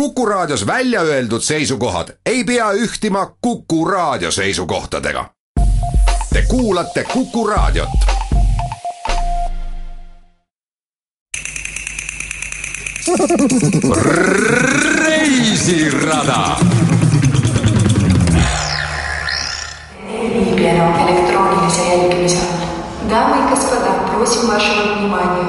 Kuku Raadios välja öeldud seisukohad ei pea ühtima Kuku Raadio seisukohtadega. Te kuulate Kuku Raadiot. reisirada. viibi enam elektroonilise jälgimise all. Дамы и господа, просим вашего внимания.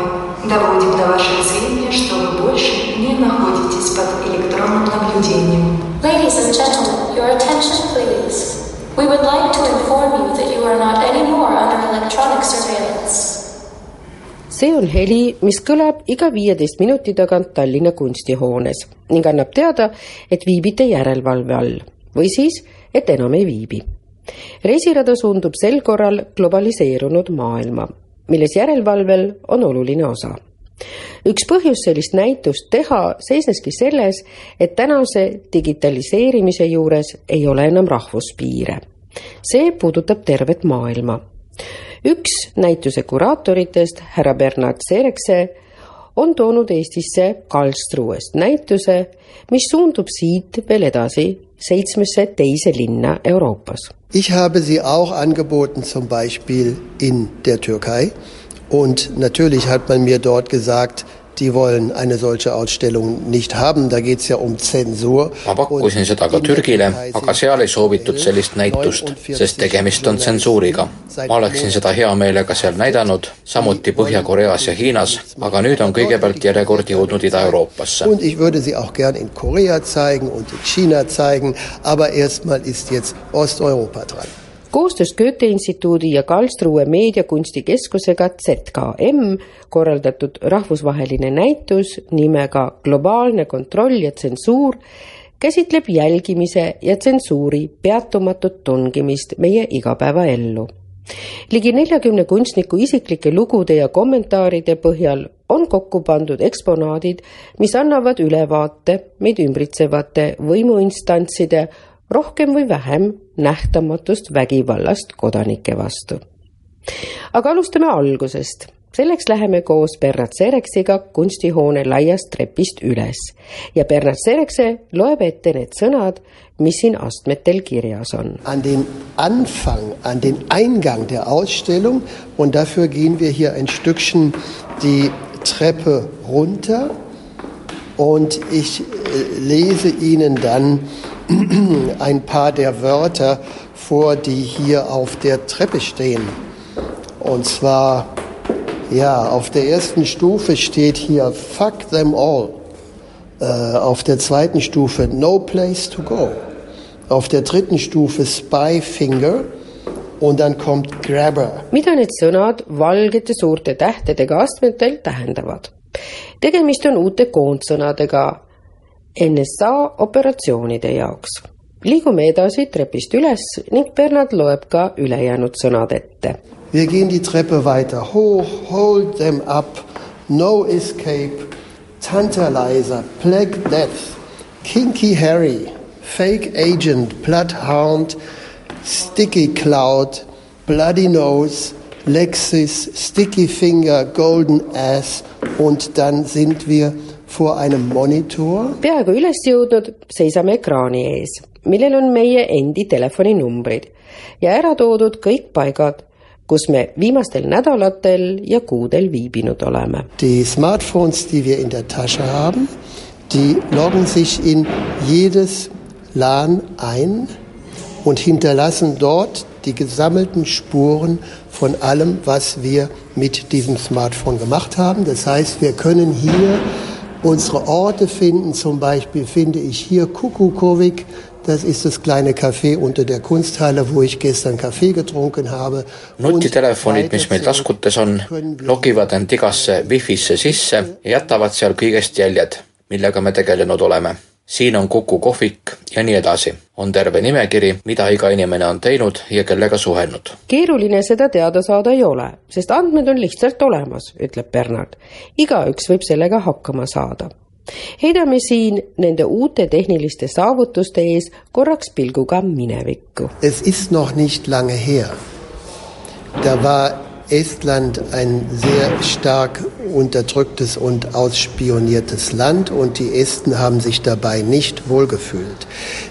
Доводим до вашего сведения, что вы больше не находитесь под электронным наблюдением. Ladies and gentlemen, your attention please. We would like to inform you that you are not anymore under electronic surveillance. see on heli, mis kõlab iga viieteist minuti tagant Tallinna kunstihoones ning annab teada, et viibite järelevalve all või siis, et enam ei viibi. reisirada suundub sel korral globaliseerunud maailma, milles järelevalvel on oluline osa üks põhjus sellist näitust teha seisneski selles, et tänase digitaliseerimise juures ei ole enam rahvuspiire. see puudutab tervet maailma üks näituse kuraatoritest, härra Bernard Serekse, on toonud Eestisse Karlsruhest näituse, mis suundub siit veel edasi seitsmesse teise linna Euroopas. Ich habe sie auch angeboten, zum Beispiel in der Türkei. Und natürlich hat man mir dort gesagt, die wollen eine solche Ausstellung nicht haben, da geht es ja um Zensur. ma pakkusin seda ka Türgile, aga seal ei soovitud sellist näitust, sest tegemist on tsensuuriga. ma oleksin seda hea meelega seal näidanud, samuti Põhja-Koreas ja Hiinas, aga nüüd on kõigepealt järjekord jõudnud Ida-Euroopasse. Und ich würde sie auch gern in Korea zeigen und in China zeigen, aber erstmal ist jetzt Osteuropa dran koostöös Goethe instituudi ja Karlsruhe meediakunstikeskusega ZKM korraldatud rahvusvaheline näitus nimega Globaalne kontroll ja tsensuur käsitleb jälgimise ja tsensuuri peatumatut tungimist meie igapäevaellu. ligi neljakümne kunstniku isiklike lugude ja kommentaaride põhjal on kokku pandud eksponaadid, mis annavad ülevaate meid ümbritsevate võimuinstantside rohkem või vähem nähtamatust vägivallast kodanike vastu. aga alustame algusest. selleks läheme koos Bernard Sereksiga kunstihoone laiast trepist üles ja Bernard Serekse loeb ette need sõnad, mis siin astmetel kirjas on. An den Anfang, an den Eingang der Ausstellung und dafür gehen wir hier ein Stückchen die Treppe runter und ich lese Ihnen dann ein paar der Wörter vor, die hier auf der Treppe stehen. Und zwar, ja, auf der ersten Stufe steht hier Fuck them all. Äh, auf der zweiten Stufe No place to go. Auf der dritten Stufe Spy Finger. Und dann kommt Grabber. mida need sõnad valgete suurte tähtedega astmetel tähendavad? tegemist on uute koondsõnadega NSA operatsioonide jaoks. liigume edasi trepist üles ning Bernard loeb ka ülejäänud sõnad ette. Wir gehen die Treppe weiter. Hoch, hold them up, no escape, tantalizer, plague death, kinky Harry, fake agent, bloodhound, sticky cloud, bloody nose, Lexis, sticky finger, golden ass. Und dann sind wir vor einem Monitor. peaaegu üles jõudnud, seisame ekraani ees, millel on meie endi telefoninumbrid ja ära toodud kõik paigad, kus me viimastel nädalatel ja kuudel viibinud oleme. Die Smartphones, die wir in der Tasche haben, die loggen sich in jedes LAN ein und hinterlassen dort die gesammelten Spuren von allem, was wir mit diesem Smartphone gemacht haben. Das heißt, wir können hier unsere Orte finden. Zum Beispiel finde ich hier Kukukovic. Das ist das kleine Café unter der Kunsthalle, wo ich gestern Kaffee getrunken habe. nutitelefonid, mis meil taskutes on, logivad end igasse wifi'sse sisse ja jätavad seal kõigest jäljed, millega me tegelenud oleme. Siin on Kuku kohvik ja nii edasi. on terve nimekiri, mida iga inimene on teinud ja kellega suhelnud. keeruline seda teada saada ei ole, sest andmed on lihtsalt olemas, ütleb Bernard. igaüks võib sellega hakkama saada. heidame siin nende uute tehniliste saavutuste ees korraks pilguga minevikku. Es ist noch nicht lange her. Da war Estland ein sehr stark unterdrücktes und ausspioniertes Land und die Esten haben sich dabei nicht wohlgefühlt.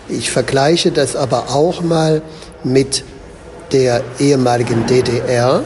Ich vergleiche das aber auch mal mit der ehemaligen DDR,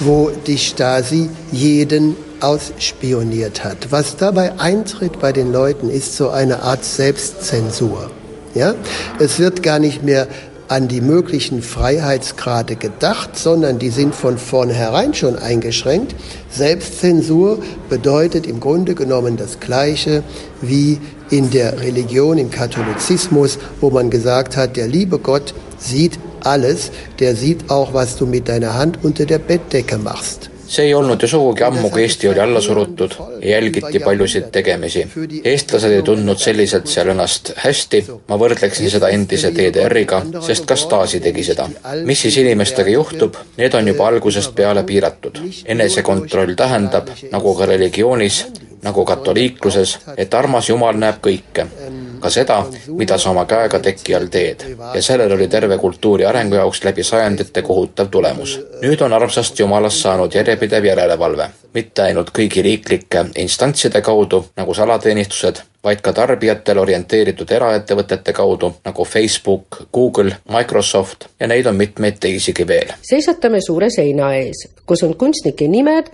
wo die Stasi jeden ausspioniert hat. Was dabei eintritt bei den Leuten, ist so eine Art Selbstzensur. Ja? Es wird gar nicht mehr an die möglichen Freiheitsgrade gedacht, sondern die sind von vornherein schon eingeschränkt. Selbstzensur bedeutet im Grunde genommen das Gleiche wie in der Religion, im Katholizismus, wo man gesagt hat, der liebe Gott sieht alles, der sieht auch, was du mit deiner Hand unter der Bettdecke machst. See ei olnud ju sugugi ammu, kui Eesti oli alla surutud ja jälgiti paljusid tegemisi. eestlased ei tundnud selliselt seal ennast hästi, ma võrdleksin seda endise DDR-iga, sest ka Stasi tegi seda. mis siis inimestega juhtub, need on juba algusest peale piiratud. enesekontroll tähendab, nagu ka religioonis, nagu katoliikluses, et armas Jumal näeb kõike ka seda, mida sa oma käega teki all teed. ja sellel oli terve kultuuri arengu jaoks läbi sajandite kohutav tulemus. nüüd on armsast Jumalast saanud järjepidev järelevalve, mitte ainult kõigi riiklike instantside kaudu, nagu salateenistused, vaid ka tarbijatele orienteeritud eraettevõtete kaudu, nagu Facebook, Google, Microsoft ja neid on mitmeid teisigi veel. seisatame suure seina ees, kus on kunstnike nimed,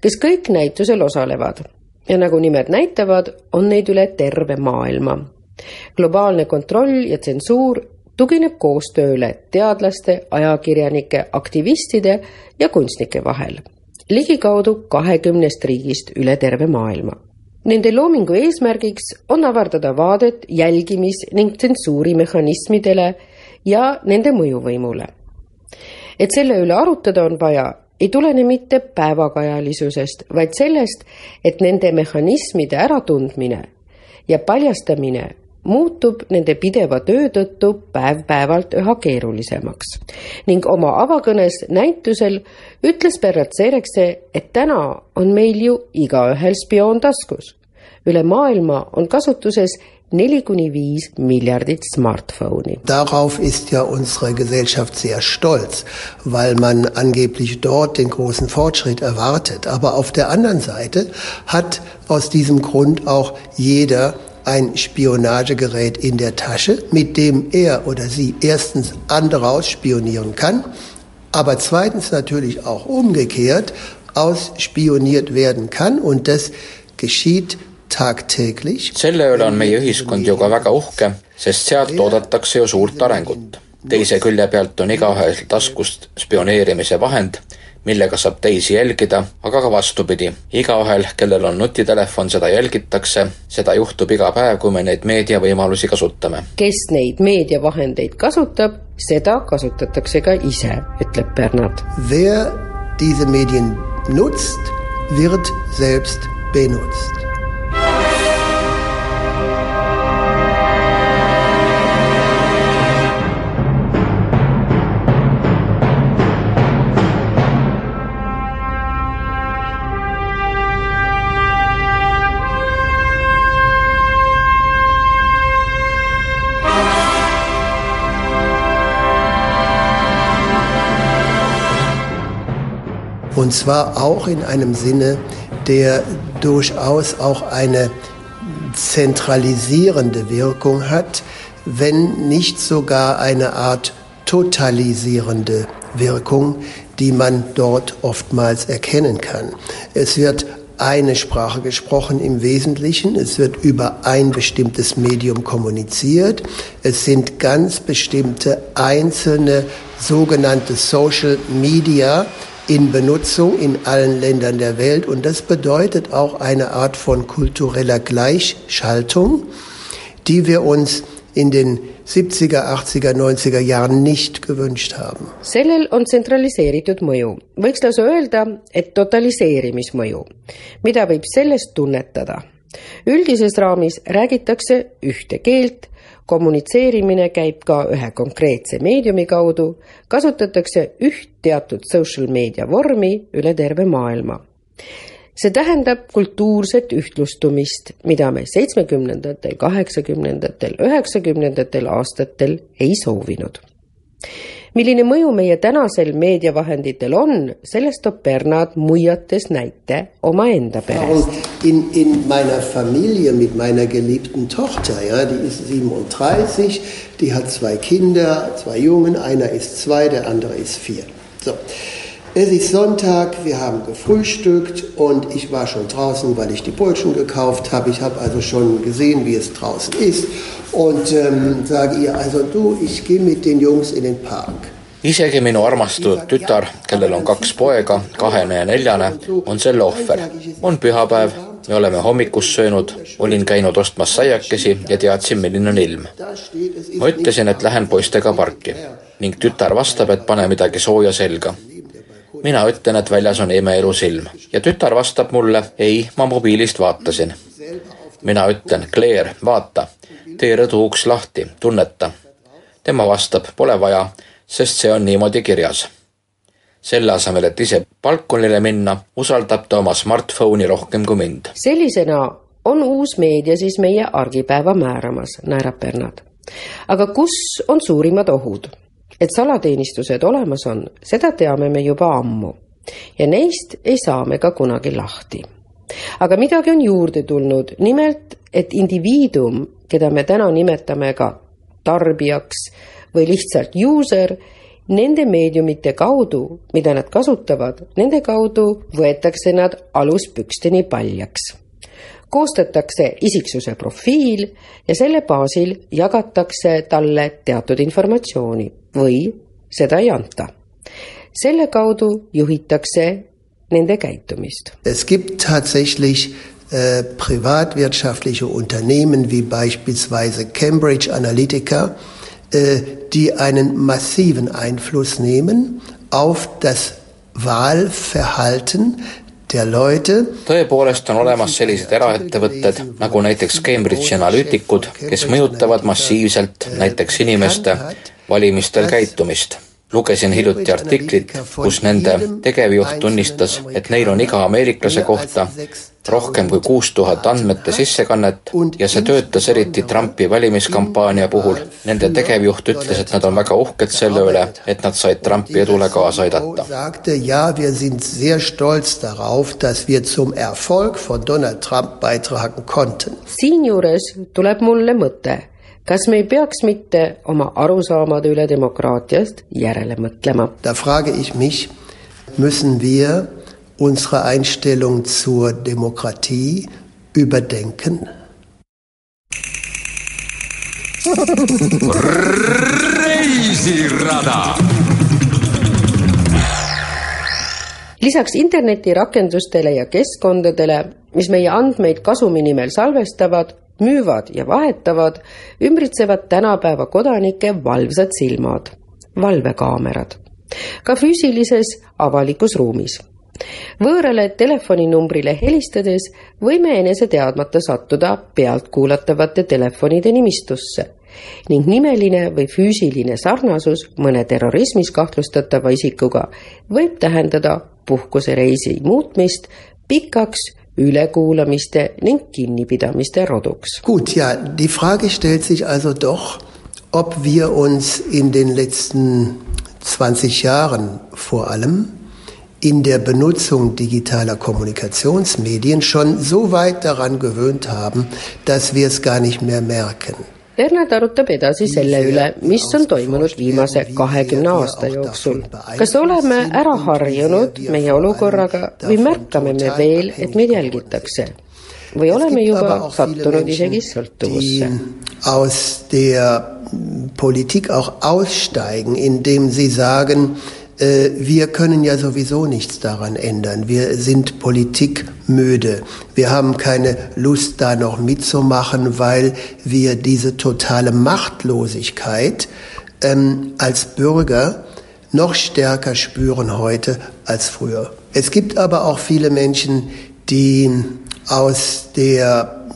kes kõik näitusel osalevad ja nagu nimed näitavad, on neid üle terve maailma globaalne kontroll ja tsensuur tugineb koostööle teadlaste, ajakirjanike, aktivistide ja kunstnike vahel ligikaudu kahekümnest riigist üle terve maailma. Nende loomingu eesmärgiks on avardada vaadet jälgimis- ning tsensuurimehhanismidele ja nende mõjuvõimule. et selle üle arutada on vaja, ei tulene mitte päevakajalisusest, vaid sellest, et nende mehhanismide äratundmine ja paljastamine muutub nende pideva töö tõttu päev-päevalt üha keerulisemaks ning oma avakõnes näitusel ütles Berratserekse, et täna on meil ju igaühel spioon taskus. üle maailma on kasutuses neli kuni viis miljardit Smartphone'i. Darauf ist ja unsere Gesellschaft sehr stolz, weil man angeblich dort den großen Fortschritt erwartet. Aber auf der anderen Seite hat aus diesem Grund auch jeder ein Spionagegerät in der Tasche, mit dem er oder sie erstens andere ausspionieren kann, aber zweitens natürlich auch umgekehrt ausspioniert werden kann und das geschieht tagtäglich. selle üle on meie ühiskond ju ka väga uhke, sest sealt oodatakse ju suurt arengut. teise külje pealt on igaühel taskust spioneerimise vahend millega saab teisi jälgida, aga ka vastupidi. igaühel, kellel on nutitelefon, seda jälgitakse, seda juhtub iga päev, kui me neid meediavõimalusi kasutame. kes neid meediavahendeid kasutab, seda kasutatakse ka ise, ütleb Bernard. Wer diese Medien nutzt, wird selbst benutzt. Und zwar auch in einem Sinne, der durchaus auch eine zentralisierende Wirkung hat, wenn nicht sogar eine Art totalisierende Wirkung, die man dort oftmals erkennen kann. Es wird eine Sprache gesprochen im Wesentlichen. Es wird über ein bestimmtes Medium kommuniziert. Es sind ganz bestimmte einzelne sogenannte Social Media in Benutzung in allen Ländern der Welt. Und das bedeutet auch eine Art von kultureller Gleichschaltung, die wir uns in den 70er, 80er, 90er Jahren nicht gewünscht haben. sellel on tsentraliseeritud mõju, võiks lausa öelda, et totaliseerimismõju, mida võib sellest tunnetada. üldises raamis räägitakse ühte keelt kommunitseerimine käib ka ühe konkreetse meediumi kaudu, kasutatakse üht teatud social meedia vormi üle terve maailma. see tähendab kultuurset ühtlustumist, mida me seitsmekümnendatel, kaheksakümnendatel, üheksakümnendatel aastatel ei soovinud. Milline mõju meie tänasel meediavahenditel on, sellest toob Bernhard muiates näite omaenda perest. In, in meiner Familie mit meiner geliebten Tochter, ja, die ist 37, die hat zwei Kinder, zwei Jungen, einer ist zwei, der andere ist vier. So. Es ist Sonntag, wir haben gefrühstückt und ich war schon draußen, weil ich die Brötchen gekauft habe. Ich habe also schon gesehen, wie es draußen ist und ähm, sage ihr, also du, ich gehe mit den Jungs in den Park. isegi minu armastatud tütar, kellel on kaks poega, kahene ja neljane, on selle ohver. on pühapäev, me oleme hommikust söönud, olin käinud ostmas saiakesi ja teadsin, milline on ilm. ma ütlesin, et lähen poistega parki ning tütar vastab, et pane midagi sooja selga mina ütlen, et väljas on imeilus ilm ja tütar vastab mulle, ei, ma mobiilist vaatasin. mina ütlen, Claire, vaata, tee rõdu uks lahti, tunneta. tema vastab, pole vaja, sest see on niimoodi kirjas. selle asemel, et ise balkonile minna, usaldab ta oma smartphone'i rohkem kui mind. sellisena on uus meedia siis meie argipäeva määramas, naerab Bernard. aga kus on suurimad ohud? Et salateenistused olemas on, seda teame me juba ammu. Ja neist ei saa me ka kunagi lahti. aga midagi on juurde tulnud, nimelt et indiviidum, keda me täna nimetame ka tarbijaks või lihtsalt user, nende meediumite kaudu, mida nad kasutavad, nende kaudu võetakse nad aluspüksteni paljaks koostatakse isiksuse profiil ja selle baasil jagatakse talle teatud informatsiooni või seda ei anta. selle kaudu juhitakse nende käitumist. Es gibt tatsächlich äh, privatwirtschaftliche Unternehmen wie beispielsweise Cambridge Analytica, äh, die einen massiven Einfluss nehmen auf das Wahlverhalten tõepoolest on olemas sellised eraettevõtted nagu näiteks Cambridge Analyticud, kes mõjutavad massiivselt näiteks inimeste valimistel käitumist lugesin hiljuti artiklit, kus nende tegevjuht tunnistas, et neil on iga ameeriklase kohta rohkem kui kuus tuhat andmete sissekannet ja see töötas eriti Trumpi valimiskampaania puhul. Nende tegevjuht ütles, et nad on väga uhked selle üle, et nad said Trumpi edule kaasa aidata. siinjuures tuleb mulle mõte kas me ei peaks mitte oma arusaamade üle demokraatiast järele mõtlema? Da frage ich mich, müssen wir unsere Einstellung zur Demokratie überdenken? reisirada lisaks internetirakendustele ja keskkondadele, mis meie andmeid kasumi nimel salvestavad, müüvad ja vahetavad, ümbritsevad tänapäeva kodanike valvsad silmad, valvekaamerad, ka füüsilises avalikus ruumis. võõrale telefoninumbrile helistades võime enese teadmata sattuda pealtkuulatavate telefonide nimistusse ning nimeline või füüsiline sarnasus mõne terrorismis kahtlustatava isikuga võib tähendada puhkusereisi muutmist pikaks Ülekuulamiste ning Kinnipidamiste roduks. Gut, ja, die Frage stellt sich also doch, ob wir uns in den letzten 20 Jahren vor allem in der Benutzung digitaler Kommunikationsmedien schon so weit daran gewöhnt haben, dass wir es gar nicht mehr merken. Bernard arutab edasi selle üle, mis on toimunud viimase kahekümne aasta jooksul. kas oleme ära harjunud meie olukorraga või märkame me veel, et meid jälgitakse? või oleme juba sattunud isegi sõltuvusse? aus der Politik auch aussteigen, indem sie sagen, wir können ja sowieso nichts daran ändern. Wir sind politikmüde. Wir haben keine Lust, da noch mitzumachen, weil wir diese totale Machtlosigkeit ähm, als Bürger noch stärker spüren heute als früher. Es gibt aber auch viele Menschen, die aus der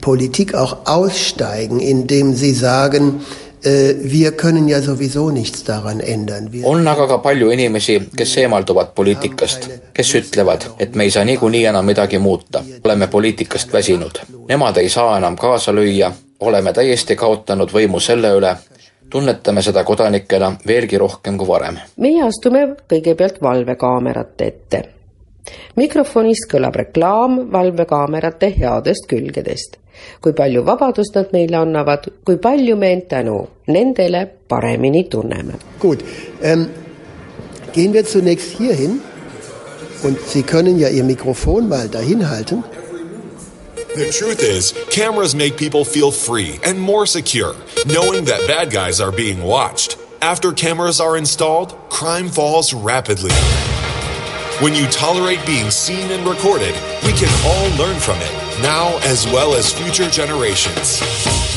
Politik auch aussteigen, indem sie sagen, Äh, wir können ja sowieso nichts daran ändern. on aga ka palju inimesi, kes eemalduvad poliitikast, kes ütlevad, et me ei saa niikuinii enam midagi muuta, oleme poliitikast väsinud. Nemad ei saa enam kaasa lüüa, oleme täiesti kaotanud võimu selle üle, tunnetame seda kodanikena veelgi rohkem kui varem. meie astume kõigepealt valvekaamerate ette. mikrofonist kõlab reklaam valvekaamerate headest külgedest. Kui palju vabadust nad meile annavad, kui palju me end tänu nendele paremini tunneme. Gut ähm,, gehen wir zunächst hier hin und Sie können ja Ihr Mikrofon mal dahin halten. The truth is, cameras make people feel free and more secure, knowing that bad guys are being watched. After cameras are installed, crime falls rapidly. When you tolerate being seen and recorded, we can all learn from it, now as well as future generations.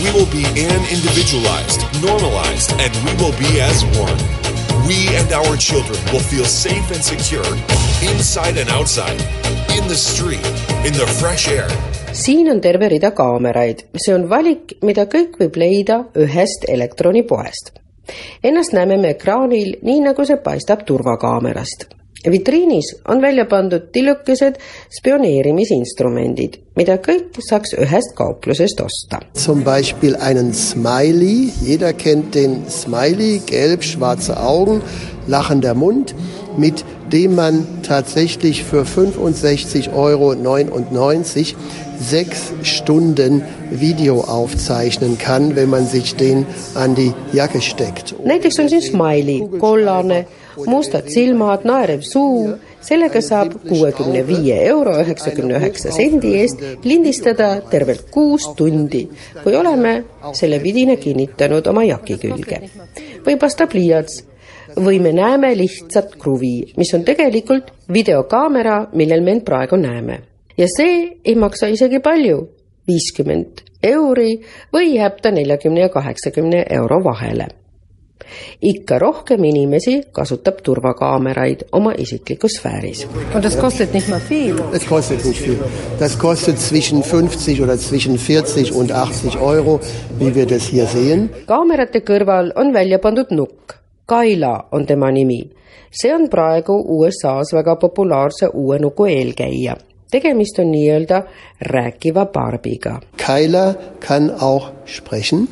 We will be an individualized, normalized, and we will be as one. We and our children will feel safe and secure inside and outside, in the street, in the fresh air, siin on terve rida kaameraid, see on valik, mida kõik võib leida ühest elektronipoest. Ennast näeme me ekraanil nii, nagu see paistab turvakaamerast. Vitriinis on välja pandud tillukesed spioneerimisinstrumendid, mida kõik saaks ühest kauplusest osta. Zum Beispiel einen Smiley, jeder kennt den Smiley, gelb, schwarze Augen, lachender Mund, mit dem man tatsächlich für 65,99 Euro sechs Stunden Video aufzeichnen kann, wenn man sich den an die Jacke steckt. näiteks on siin Smiley, kollane, mustad silmad, naerev suu, sellega saab kuuekümne viie euro üheksakümne üheksa sendi eest lindistada tervelt kuus tundi, kui oleme selle vidina kinnitanud oma jaki külge. või paistab pliiats või me näeme lihtsat kruvi, mis on tegelikult videokaamera, millel me end praegu näeme. Ja see ei maksa isegi palju, viiskümmend euri või jääb ta neljakümne ja kaheksakümne euro vahele. Ikka rohkem inimesi kasutab turvakaameraid oma isiklikus sfääris. Das kostet nicht mal viel. Es kostet nicht viel. Das kostet zwischen 50 oder zwischen 40 und 80 Euro, wie wir das hier sehen. kaamerate kõrval on välja pandud nukk. Kaila on tema nimi. see on praegu USA-s väga populaarse uue nuku eelkäija tegemist on nii-öelda rääkiva Barbiga. Kyla kann auch sprechen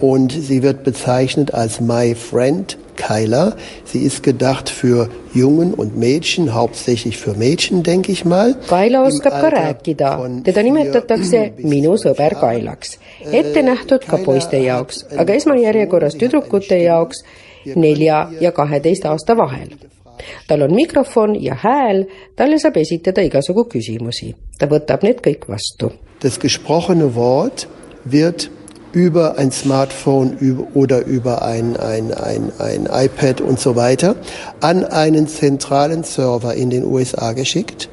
und sie wird bezeichnet als My Friend Kyla. Sie ist gedacht für Jungen und Mädchen, hauptsächlich für Mädchen, denke ich mal. Kaila oskab ka rääkida, teda nimetatakse minu sõber Kailaks. ette nähtud ka poiste jaoks, aga esmajärjekorras tüdrukute jaoks nelja ja kaheteist aasta vahel tal on mikrofon ja hääl, talle saab esitada igasugu küsimusi. ta võtab need kõik vastu. Das gesprochene Wort wird über ein Smartphone oder über ein, ein, ein, ein iPad und so weiter an einen zentralen Server in den USA geschickt,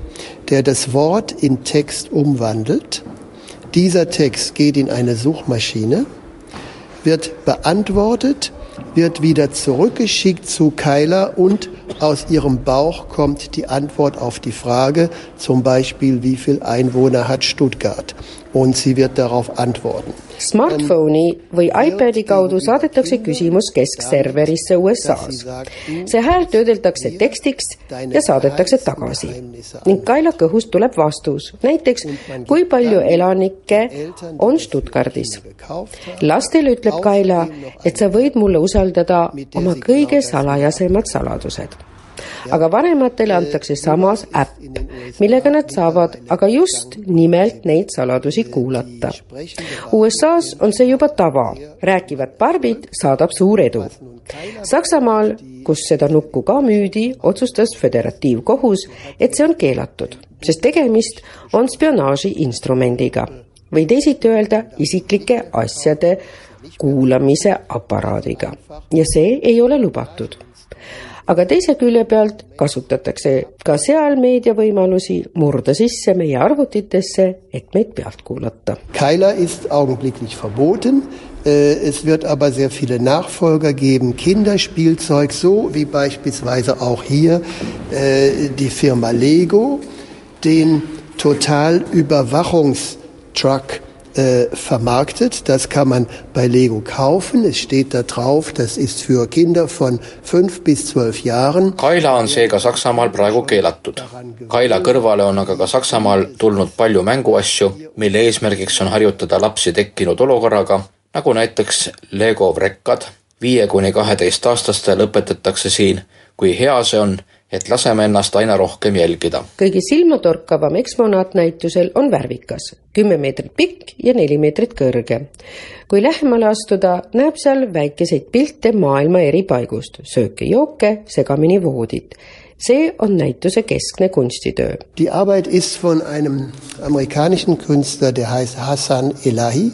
der das Wort in Text umwandelt. Dieser Text geht in eine Suchmaschine, wird beantwortet, wird wieder zurückgeschickt zu Keiler und aus ihrem Bauch kommt die Antwort auf die Frage, zum Beispiel, wie viel Einwohner hat Stuttgart? Und sie wird darauf antworten. Smartphone'i või iPadi kaudu saadetakse küsimus keskserverisse USA-s. see hääl töödeldakse tekstiks ja saadetakse tagasi ning Kaila kõhust tuleb vastus, näiteks kui palju elanikke on Stuttgardis. lastele ütleb Kaila, et sa võid mulle usaldada oma kõige salajasemad saladused aga vanematele antakse samas äpp, millega nad saavad aga just nimelt neid saladusi kuulata. USA-s on see juba tava, rääkivad barbid saadab suur edu. Saksamaal, kus seda nukku ka müüdi, otsustas föderatiivkohus, et see on keelatud, sest tegemist on spionaaži instrumendiga või teisiti öelda isiklike asjade kuulamise aparaadiga ja see ei ole lubatud aga teise külje pealt kasutatakse ka seal meediavõimalusi murda sisse meie arvutitesse, et meid pealt kuulata. Keiler ist augenblicklich verboten. Äh, es wird aber sehr viele Nachfolger geben, Kinderspielzeug, so wie beispielsweise auch hier äh, die Firma Lego, den Totalüberwachungstruck äh, vermarktet. Das kann man bei Lego kaufen. Es steht da drauf, das ist für Kinder von fünf bis zwölf Jahren. Kaila on seega Saksamaal praegu keelatud. Kaila kõrvale on aga ka Saksamaal tulnud palju mänguasju, mille eesmärgiks on harjutada lapsi tekkinud olukorraga, nagu näiteks Lego vrekkad, viie kuni kaheteistaastastele õpetatakse siin, kui hea see on, et laseme ennast aina rohkem jälgida. kõige silmatorkavam eksponaat näitusel on värvikas, kümme meetrit pikk ja neli meetrit kõrge. kui lähemale astuda, näeb seal väikeseid pilte maailma eri paigust, sööke-jooke, segamini voodid see on näituse keskne kunstitöö. Die Arbeit ist von einem amerikanischen Künstler, der heißt Hassan Elahi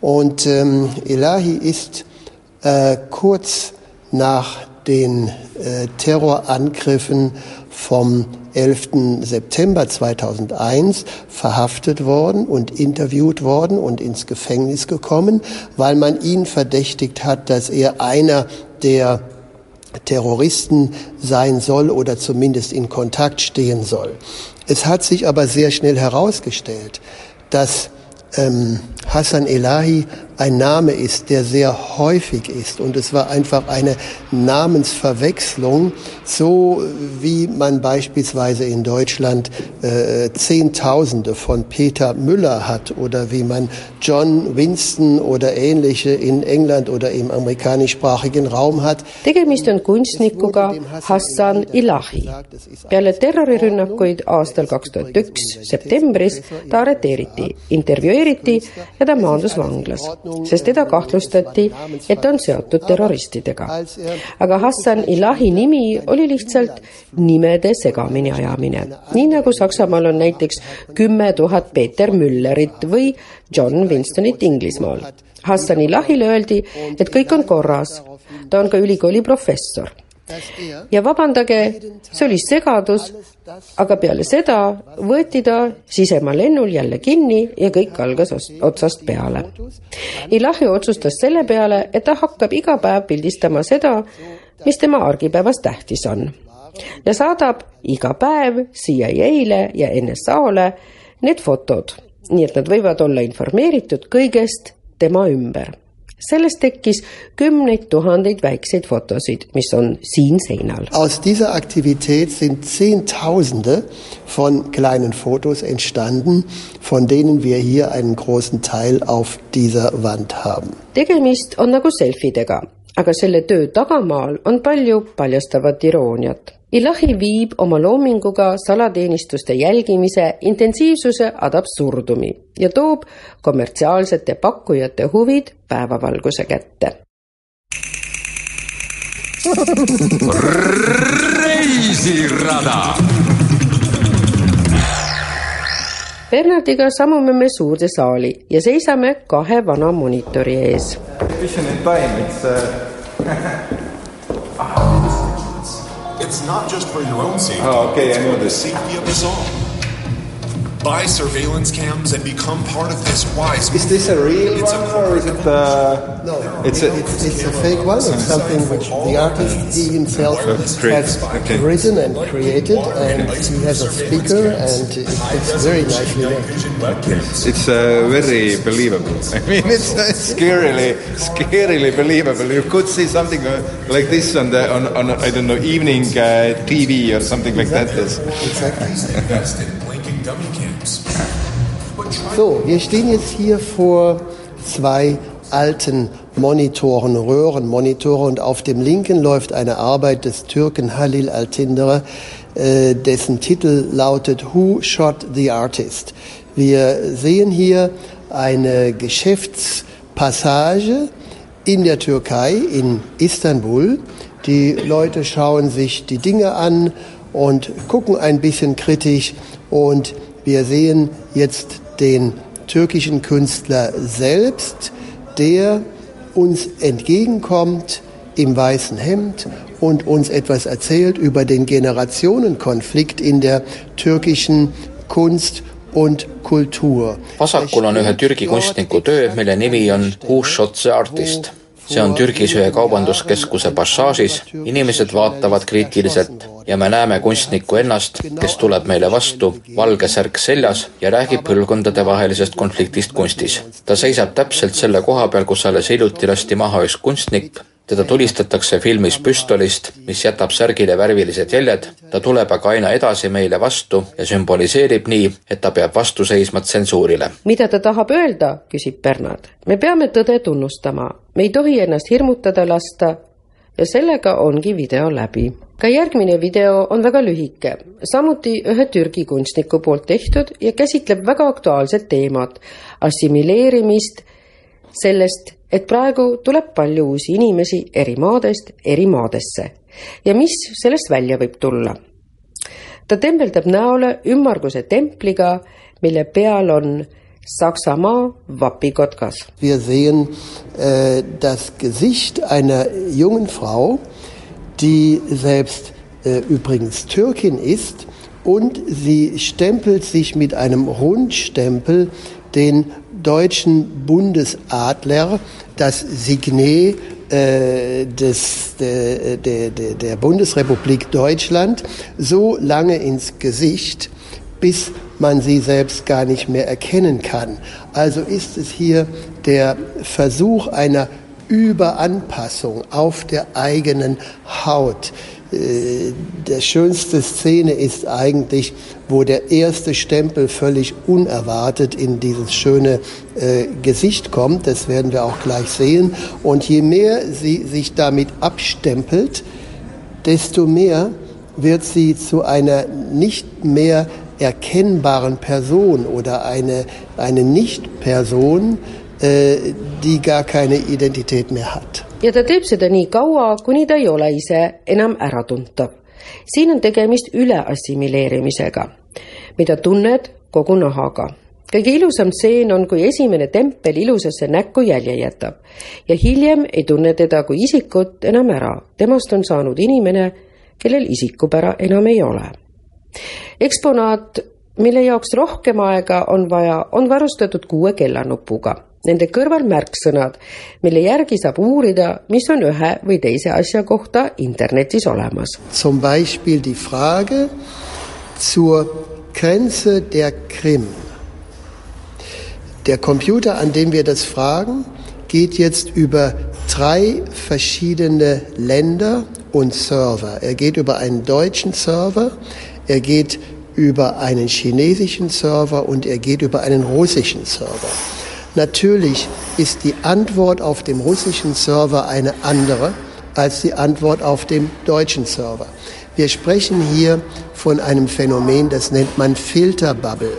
und ähm, Elahi ist äh, kurz nach den äh, Terrorangriffen vom 11. September 2001 verhaftet worden und interviewt worden und ins Gefängnis gekommen, weil man ihn verdächtigt hat, dass er einer der Terroristen sein soll oder zumindest in Kontakt stehen soll. Es hat sich aber sehr schnell herausgestellt, dass ähm, Hassan Elahi ein Name ist, der sehr häufig ist. Und es war einfach eine Namensverwechslung, so wie man beispielsweise in Deutschland äh, Zehntausende von Peter Müller hat oder wie man John Winston oder ähnliche in England oder im amerikanischsprachigen Raum hat. tegemist on kunstnikuga Hassan Ilahi. peale terrorirünnakuid aastal kaks tuhat üks septembris ta arreteeriti, intervjueeriti ja ta maandus vanglas sest teda kahtlustati, et ta on seotud terroristidega. aga Hassan Ilahi nimi oli lihtsalt nimede segamini ajamine, nii nagu Saksamaal on näiteks kümme tuhat Peeter Müllerit või John Winstonit Inglismaal. Hassan Ilahile öeldi, et kõik on korras, ta on ka ülikooli professor ja vabandage, see oli segadus, aga peale seda võeti ta sisemaa lennul jälle kinni ja kõik algas otsast peale. Ilahi otsustas selle peale, et ta hakkab iga päev pildistama seda, mis tema argipäevas tähtis on ja saadab iga päev CIA-le ja NSA-le need fotod, nii et nad võivad olla informeeritud kõigest tema ümber sellest tekkis kümneid tuhandeid väikseid fotosid, mis on siin seinal. Aus dieser Aktivität sind Zehntausende von kleinen Fotos entstanden, von denen wir hier einen großen Teil auf dieser Wand haben. tegemist on nagu selfidega, aga selle töö tagamaal on palju paljastavat irooniat Ilahi viib oma loominguga salateenistuste jälgimise intensiivsuse ad absurdumi ja toob kommertsiaalsete pakkujate huvid päevavalguse kätte. reisirada. Bernardiga samume me suurde saali ja seisame kahe vana monitori ees. Vision in time, it's uh... Ah, it's not just for your own safety. Oh, okay, I know the this. safety of us all. Buy surveillance cams and become part of this wise Is this a real It's a one or is it? Uh, No, It's a. it's, it's a fake one. It's something which the artist he himself has Okay. written and created, and he has a speaker, and it's very nicely made. It's uh, very believable. I mean, it's uh, scarily, scarily believable. You could see something uh, like this on the on, on I don't know evening uh, TV or something like that. Yes. So, wir stehen jetzt hier vor zwei alten Monitoren, Röhrenmonitore und auf dem linken läuft eine Arbeit des Türken Halil Altindere, äh, dessen Titel lautet Who Shot the Artist? Wir sehen hier eine Geschäftspassage in der Türkei, in Istanbul. Die Leute schauen sich die Dinge an und gucken ein bisschen kritisch und wir sehen jetzt den türkischen Künstler selbst, der uns entgegenkommt im weißen Hemd und uns etwas erzählt über den Generationenkonflikt in der türkischen Kunst und Kultur. vasakul on ühe Türgi kunstniku töö, mille nimi on Who Shot the Artist. See on Türgis ühe kaubanduskeskuse passaažis, inimesed vaatavad kriitiliselt ja me näeme kunstnikku ennast, kes tuleb meile vastu, valge särk seljas ja räägib põlvkondadevahelisest konfliktist kunstis. ta seisab täpselt selle koha peal, kus alles hiljuti lasti maha üks kunstnik teda tulistatakse filmis püstolist, mis jätab särgile värvilised jäljed, ta tuleb aga aina edasi meile vastu ja sümboliseerib nii, et ta peab vastu seisma tsensuurile. mida ta tahab öelda, küsib Bernard. me peame tõde tunnustama, me ei tohi ennast hirmutada lasta. Ja sellega ongi video läbi. Ka järgmine video on väga lühike, samuti ühe Türgi kunstniku poolt tehtud ja käsitleb väga aktuaalset teemat, assimileerimist, sellest, et praegu tuleb palju uusi inimesi eri maadest eri maadesse ja mis sellest välja võib tulla. ta tembeldab näole ümmarguse templiga, mille peal on Saksamaa vapikotkas. Wir sehen äh, das Gesicht einer jungen Frau, die selbst äh, übrigens Türkin ist und sie stempelt sich mit einem Rundstempel den deutschen Bundesadler, das Signet äh, des, de, de, de, der Bundesrepublik Deutschland so lange ins Gesicht, bis man sie selbst gar nicht mehr erkennen kann. Also ist es hier der Versuch einer Überanpassung auf der eigenen Haut. Äh, der schönste Szene ist eigentlich, wo der erste Stempel völlig unerwartet in dieses schöne äh, Gesicht kommt. Das werden wir auch gleich sehen. Und je mehr sie sich damit abstempelt, desto mehr wird sie zu einer nicht mehr erkennbaren Person oder eine, eine Nicht-Person, Äh, die gar keine Identität mehr hat. Ja ta teeb seda nii kaua, kuni ta ei ole ise enam äratuntav. siin on tegemist üleassimileerimisega, mida tunned kogu nahaga. kõige ilusam stseen on, kui esimene tempel ilusasse näkku jälje jätab ja hiljem ei tunne teda kui isikut enam ära. temast on saanud inimene, kellel isikupära enam ei ole. eksponaat mille jaoks rohkem aega on vaja, on varustatud kuue kellanupuga Nende kõrval märksõnad, mille järgi saab uurida, mis on ühe või teise asja kohta internetis olemas. Zum Beispiel die Frage zur Grenze der Krim. Der Computer, an dem wir das fragen, geht jetzt über drei verschiedene Länder und Server. Er geht über einen deutschen Server, er geht über einen chinesischen Server und er geht über einen russischen Server. Natürlich ist die Antwort auf dem russischen Server eine andere als die Antwort auf dem deutschen Server. Wir sprechen hier von einem Phänomen, das nennt man Filterbubble.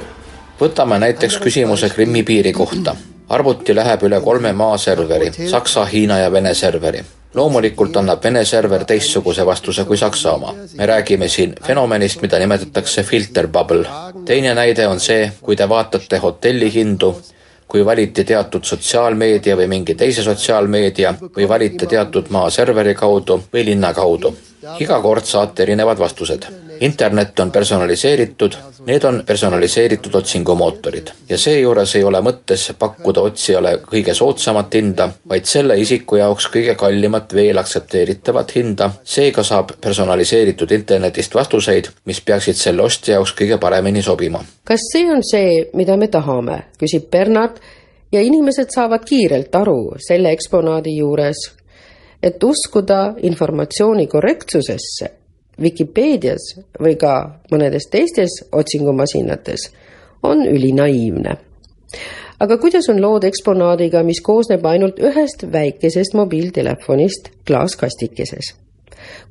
võtame näiteks küsimuse Krimmi piiri kohta. arvuti läheb üle kolme maaserveri, Saksa, Hiina ja Vene serveri. loomulikult annab Vene server teistsuguse vastuse kui Saksa oma. me räägime siin fenomenist, mida nimetatakse filter bubble. teine näide on see, kui te vaatate hotellihindu kui valiti teatud sotsiaalmeedia või mingi teise sotsiaalmeedia või valite teatud maa serveri kaudu või linna kaudu. iga kord saate erinevad vastused. Internet on personaliseeritud, need on personaliseeritud otsingumootorid. Ja seejuures ei ole mõttes pakkuda otsijale kõige soodsamat hinda, vaid selle isiku jaoks kõige kallimat veel aktsepteeritavat hinda, seega saab personaliseeritud internetist vastuseid, mis peaksid selle ostja jaoks kõige paremini sobima. kas see on see, mida me tahame, küsib Bernard ja inimesed saavad kiirelt aru selle eksponaadi juures, et uskuda informatsiooni korrektsusesse Vikipeedias või ka mõnedes teistes otsingumasinates on ülinaiivne. aga kuidas on lood eksponaadiga, mis koosneb ainult ühest väikesest mobiiltelefonist klaaskastikeses?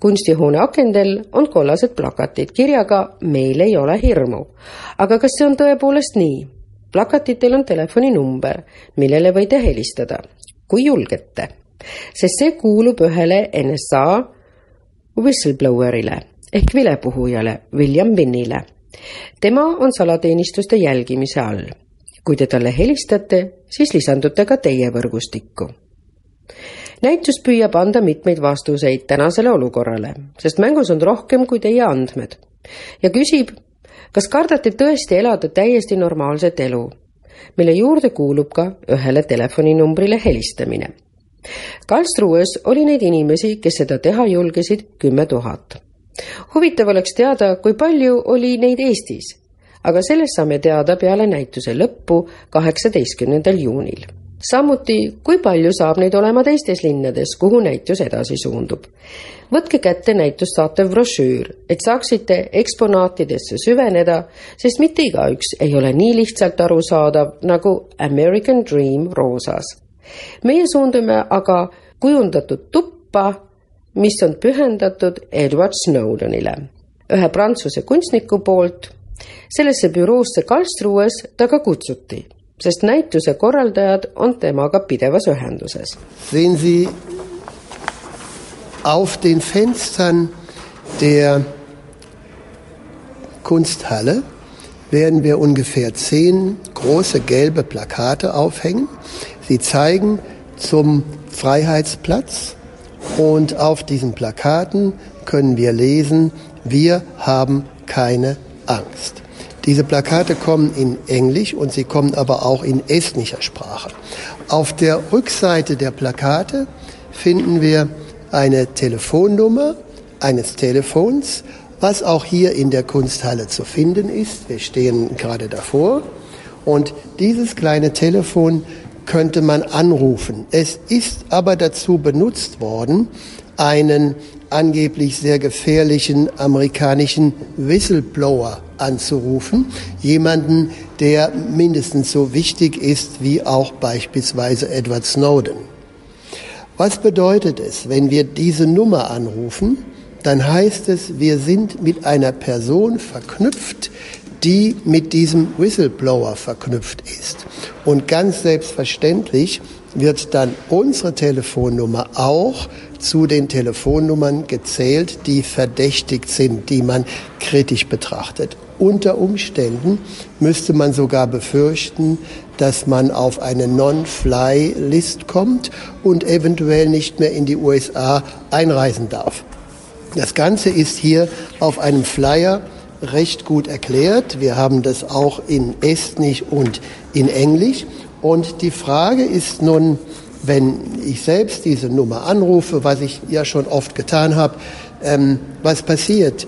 kunstihoone akendel on kollased plakatid kirjaga Meil ei ole hirmu. aga kas see on tõepoolest nii? plakatitel on telefoninumber, millele võite helistada, kui julgete, sest see kuulub ühele NSA whistleblowerile ehk vilepuhujale William Binnile. tema on salateenistuste jälgimise all. kui te talle helistate, siis lisandute ka teie võrgustikku. näitus püüab anda mitmeid vastuseid tänasele olukorrale, sest mängus on rohkem kui teie andmed ja küsib, kas kardate tõesti elada täiesti normaalset elu, mille juurde kuulub ka ühele telefoninumbrile helistamine Karlsruhes oli neid inimesi, kes seda teha julgesid kümme tuhat. huvitav oleks teada, kui palju oli neid Eestis, aga sellest saame teada peale näituse lõppu, kaheksateistkümnendal juunil samuti, kui palju saab neid olema teistes linnades, kuhu näitus edasi suundub. võtke kätte näitust saatev brošüür, et saaksite eksponaatidesse süveneda, sest mitte igaüks ei ole nii lihtsalt arusaadav nagu American Dream roosas. Meie suundume aga kujundatud tuppa, mis on pühendatud Edward Snowdenile, ühe prantsuse kunstniku poolt. sellesse büroosse Karlsruhes ta ka kutsuti sest näituse korraldajad on temaga pidevas ühenduses. Sehen Sie auf den Fenstern der Kunsthalle werden wir ungefähr zehn große gelbe Plakate aufhängen. Sie zeigen zum Freiheitsplatz und auf diesen Plakaten können wir lesen, wir haben keine Angst. Diese Plakate kommen in Englisch und sie kommen aber auch in estnischer Sprache. Auf der Rückseite der Plakate finden wir eine Telefonnummer eines Telefons, was auch hier in der Kunsthalle zu finden ist. Wir stehen gerade davor. Und dieses kleine Telefon könnte man anrufen. Es ist aber dazu benutzt worden, einen angeblich sehr gefährlichen amerikanischen Whistleblower anzurufen. Jemanden, der mindestens so wichtig ist wie auch beispielsweise Edward Snowden. Was bedeutet es, wenn wir diese Nummer anrufen? Dann heißt es, wir sind mit einer Person verknüpft, die mit diesem Whistleblower verknüpft ist. Und ganz selbstverständlich wird dann unsere Telefonnummer auch zu den Telefonnummern gezählt, die verdächtigt sind, die man kritisch betrachtet. Unter Umständen müsste man sogar befürchten, dass man auf eine Non-Fly-List kommt und eventuell nicht mehr in die USA einreisen darf. Das Ganze ist hier auf einem Flyer recht gut erklärt. Wir haben das auch in Estnisch und in Englisch. Und die Frage ist nun, wenn ich selbst diese Nummer anrufe, was ich ja schon oft getan habe, ähm, was passiert?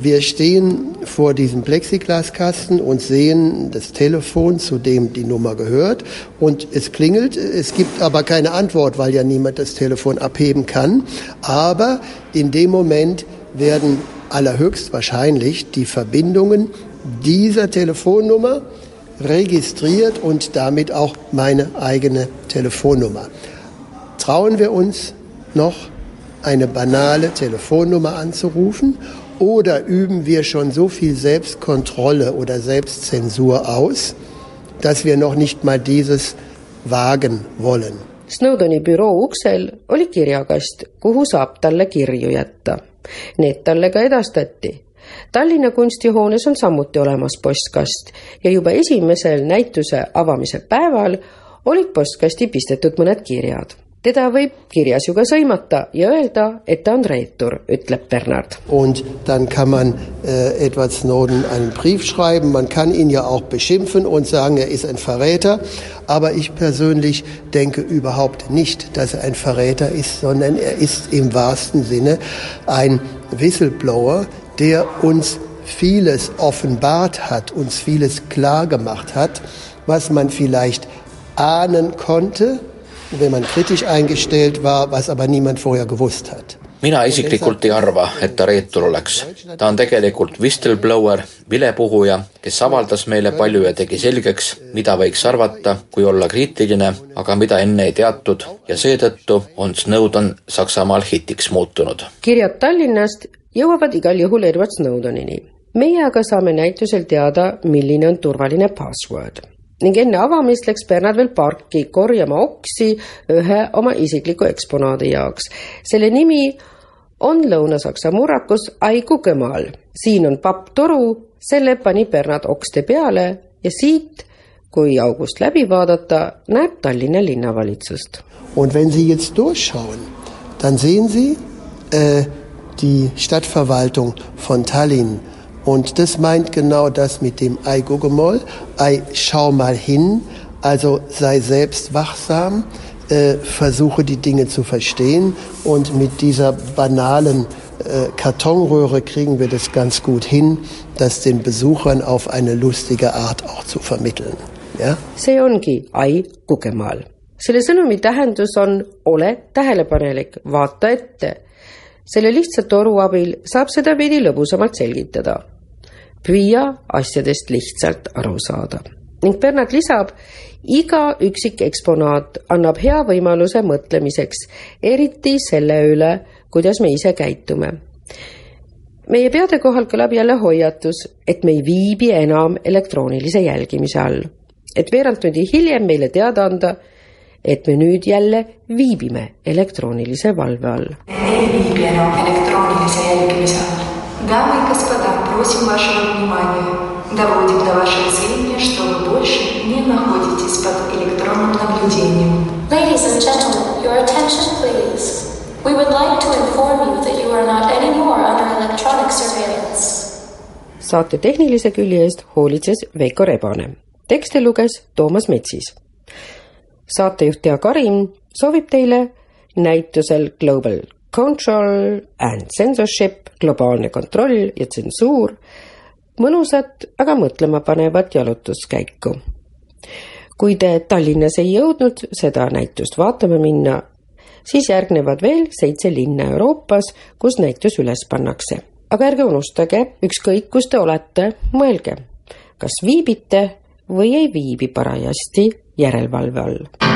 Wir stehen vor diesem Plexiglaskasten und sehen das Telefon, zu dem die Nummer gehört. Und es klingelt. Es gibt aber keine Antwort, weil ja niemand das Telefon abheben kann. Aber in dem Moment werden allerhöchstwahrscheinlich die Verbindungen dieser Telefonnummer registriert und damit auch meine eigene Telefonnummer. Trauen wir uns noch eine banale Telefonnummer anzurufen oder üben wir schon so viel Selbstkontrolle oder Selbstzensur aus, dass wir noch nicht mal dieses wagen wollen? Snowdoni büroo uksel oli kirjakast, kuhu saab talle kirju jätta. Need talle ka edastati Tallinna kunstihoones on samuti olemas postkast ja juba esimesel näituse avamise päeval olid postkasti pistetud mõned kirjad. Teda võib kirjas ju ka sõimata ja öelda, et ta on reetur, ütleb Bernard. Und dann kann man äh, Edward Snowden einen Brief schreiben, man kann ihn ja auch beschimpfen und sagen, er ist ein Verräter, aber ich persönlich denke überhaupt nicht, dass er ein Verräter ist, sondern er ist im wahrsten Sinne ein Whistleblower, der uns vieles offenbart hat, uns vieles klar gemacht hat, was man vielleicht ahnen konnte, wenn man kritisch eingestellt war, was aber niemand vorher gewusst hat. mina isiklikult ei arva, et ta reetur oleks. ta on tegelikult whistleblower, vilepuhuja, kes avaldas meile palju ja tegi selgeks, mida võiks arvata, kui olla kriitiline, aga mida enne ei teatud ja seetõttu on Snowden Saksamaal hitiks muutunud. kirjad Tallinnast jõuavad igal juhul Edward Snowdenini. meie aga saame näitusel teada, milline on turvaline password ning enne avamist läks Bernard veel parki korjama oksi ühe oma isikliku eksponaadi jaoks. selle nimi on Lõuna-Saksa murrakus Aigu Kõmal. siin on papptoru, selle pani Bernard okste peale ja siit, kui august läbi vaadata, näeb Tallinna linnavalitsust. Und wenn Sie jetzt durchschauen, dann sehen Sie äh, die Stadtverwaltung von Tallinn. Und das meint genau das mit dem Ei Guggemol. Ei, schau mal hin, also sei selbst wachsam, äh, versuche die Dinge zu verstehen und mit dieser banalen äh, Kartonröhre kriegen wir das ganz gut hin, das den Besuchern auf eine lustige Art auch zu vermitteln. Ja? see ongi Ai Kugemaal selle sõnumi tähendus on ole tähelepanelik, vaata ette. selle lihtsa toru abil saab seda veidi lõbusamalt selgitada. Püüa asjadest lihtsalt aru saada ning Bernard lisab, iga üksik eksponaat annab hea võimaluse mõtlemiseks, eriti selle üle, kuidas me ise käitume. meie peade kohal kõlab jälle hoiatus, et me ei viibi enam elektroonilise jälgimise all. et veerand tundi hiljem meile teada anda, et me nüüd jälle viibime elektroonilise valve all. ei viibi enam elektroonilise jälgimise all. Дамы и господа, просим вашего внимания. Доводим до вашего сведения, что вы больше не находитесь под электронным наблюдением. Ladies and gentlemen, your attention please. We would like to inform you that you are not anymore under electronic surveillance. saate tehnilise külje eest hoolitses Veiko Rebane. tekste luges Toomas Metsis. saatejuht Tea Karin soovib teile näitusel Global Control and Censorship, globaalne kontroll ja tsensuur mõnusat, aga mõtlemapanevat jalutuskäiku. kui te Tallinnas ei jõudnud seda näitust vaatama minna, siis järgnevad veel seitse linna Euroopas, kus näitus üles pannakse. aga ärge unustage, ükskõik kus te olete, mõelge, kas viibite või ei viibi parajasti järelevalve all.